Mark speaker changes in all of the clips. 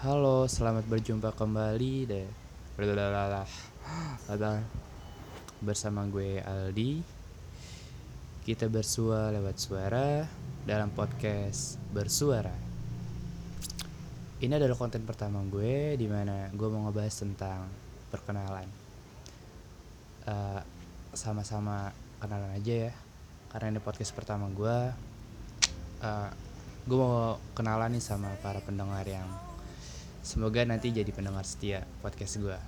Speaker 1: Halo, selamat berjumpa kembali deh. Bersama gue Aldi. Kita bersua lewat suara dalam podcast Bersuara. Ini adalah konten pertama gue di mana gue mau ngebahas tentang perkenalan. Eh, sama-sama kenalan aja ya. Karena ini podcast pertama gue. eh, gue mau kenalan nih sama para pendengar yang semoga nanti jadi pendengar setia podcast gue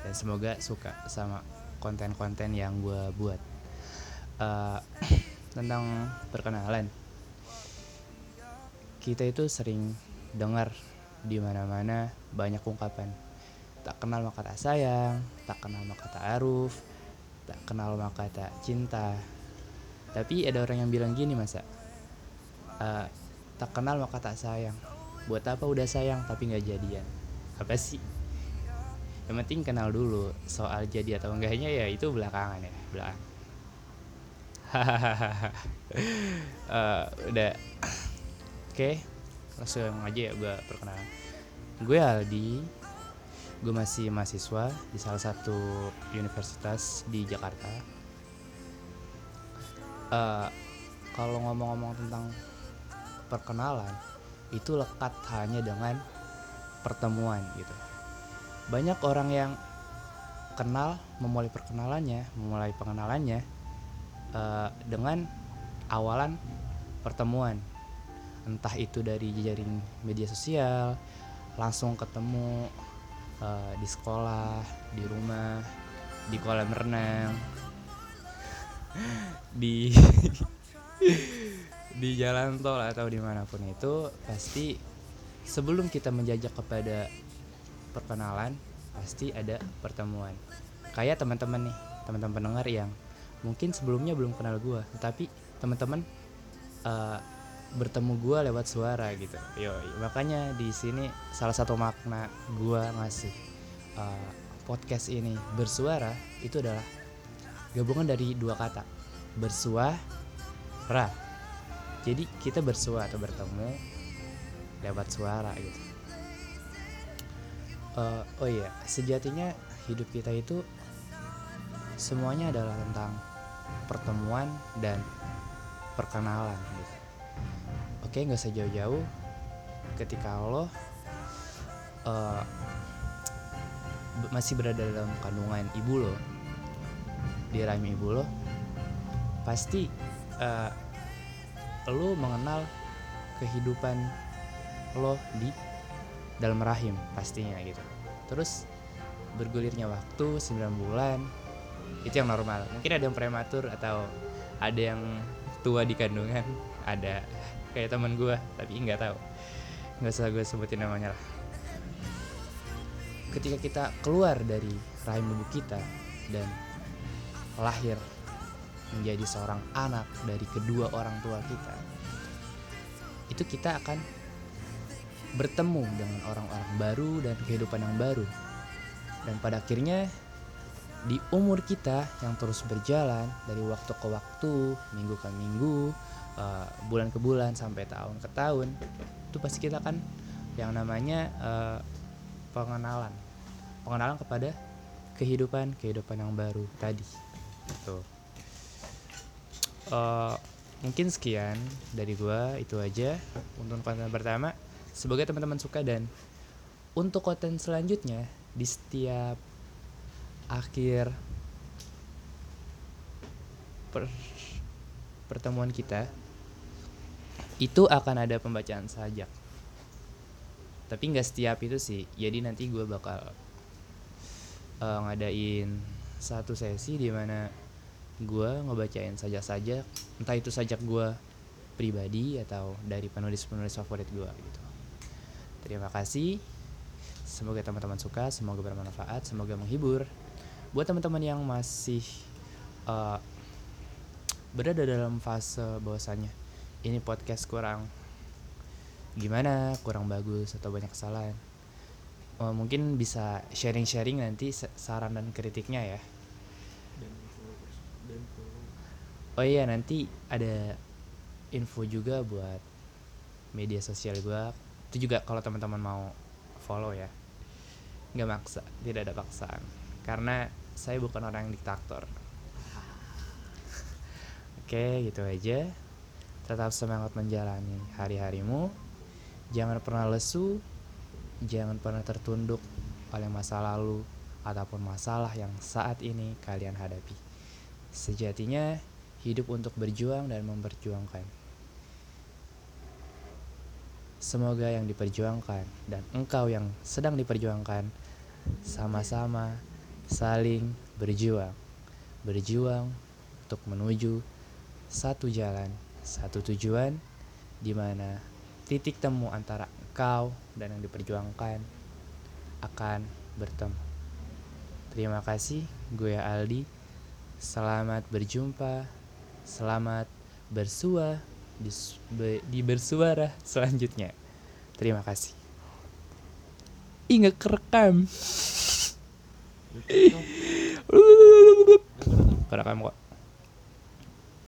Speaker 1: dan semoga suka sama konten-konten yang gue buat. Eh, tentang perkenalan. Kita itu sering dengar di mana-mana banyak ungkapan. Tak kenal maka tak sayang tak kenal maka tak aruf tak kenal maka tak cinta. Tapi ada orang yang bilang gini masa Eh, tak kenal maka tak sayang buat apa udah sayang tapi nggak jadian? Apa sih? Yang penting kenal dulu soal jadi atau enggaknya ya itu belakangan ya belakang hahaha Eh, udah. Oke langsung aja ya gue perkenalan. Gue Aldi gue masih mahasiswa di salah satu universitas di Jakarta. Eh, kalau ngomong-ngomong tentang perkenalan itu lekat hanya dengan pertemuan gitu. Banyak orang yang kenal memulai perkenalannya, memulai pengenalannya eh, dengan awalan pertemuan. Entah itu dari jejaring media sosial, langsung ketemu eh, di sekolah, di rumah, di kolam renang, di di jalan tol atau di mana pun itu pasti sebelum kita menjajak kepada perkenalan pasti ada pertemuan. Kayak teman-teman nih teman-teman pendengar yang mungkin sebelumnya belum kenal gua tapi teman-teman eh, bertemu gua lewat suara gitu. Yo makanya di sini salah satu makna gua ngasih eh, podcast ini bersuara itu adalah gabungan dari dua kata bersuara jadi kita bersua atau bertemu lewat suara gitu. Eh, oh iya sejatinya hidup kita itu semuanya adalah tentang pertemuan dan perkenalan gitu. Oke nggak usah jauh-jauh ketika lo eh, be- masih berada dalam kandungan ibu lo di rahim ibu lo pasti eh, lo mengenal kehidupan lo di dalam rahim pastinya gitu. Terus bergulirnya waktu 9 bulan itu yang normal. Mungkin ada yang prematur atau ada yang tua di kandungan ada kayak teman gua tapi nggak tahu. Nggak usah gue sebutin namanya lah. Ketika kita keluar dari rahim ibu kita dan lahir menjadi seorang anak dari kedua orang tua kita itu kita akan bertemu dengan orang-orang baru dan kehidupan yang baru. Dan pada akhirnya di umur kita yang terus berjalan dari waktu ke waktu minggu ke minggu eh, bulan ke bulan sampai tahun ke tahun itu pasti kita kan yang namanya eh, pengenalan. Pengenalan kepada kehidupan kehidupan yang baru tadi. Gitu Eh, mungkin sekian dari gua itu aja untuk konten pertama. Semoga teman-teman suka dan untuk konten selanjutnya di setiap akhir per- pertemuan kita itu akan ada pembacaan sajak. Tapi nggak setiap itu sih. Jadi nanti gue bakal eh, ngadain satu sesi di mana gue ngebacain sajak-sajak entah itu sajak gue pribadi atau dari penulis-penulis favorit gue gitu. Terima kasih. Semoga teman-teman suka semoga bermanfaat semoga menghibur. Buat teman-teman yang masih eh, berada dalam fase bahwasannya ini podcast kurang gimana kurang bagus atau banyak kesalahan Eh, mungkin bisa sharing-sharing nanti sa- saran dan kritiknya ya Oh iya nanti ada info juga buat media sosial gua. Itu juga kalau teman-teman mau follow ya. Nggak maksa tidak ada paksaan. Karena saya bukan orang yang diktator. Oke gitu aja. Tetap semangat menjalani hari-harimu. Jangan pernah lesu jangan pernah tertunduk oleh masa lalu ataupun masalah yang saat ini kalian hadapi. Sejatinya hidup untuk berjuang dan memperjuangkan Semoga yang diperjuangkan dan engkau yang sedang diperjuangkan sama-sama saling berjuang. Berjuang untuk menuju satu jalan, satu tujuan di mana titik temu antara engkau dan yang diperjuangkan akan bertemu. Terima kasih, gue Aldi. Selamat berjumpa. Selamat bersua di, di bersuara selanjutnya. Terima kasih. Ingat kerekam. Kerekam kok.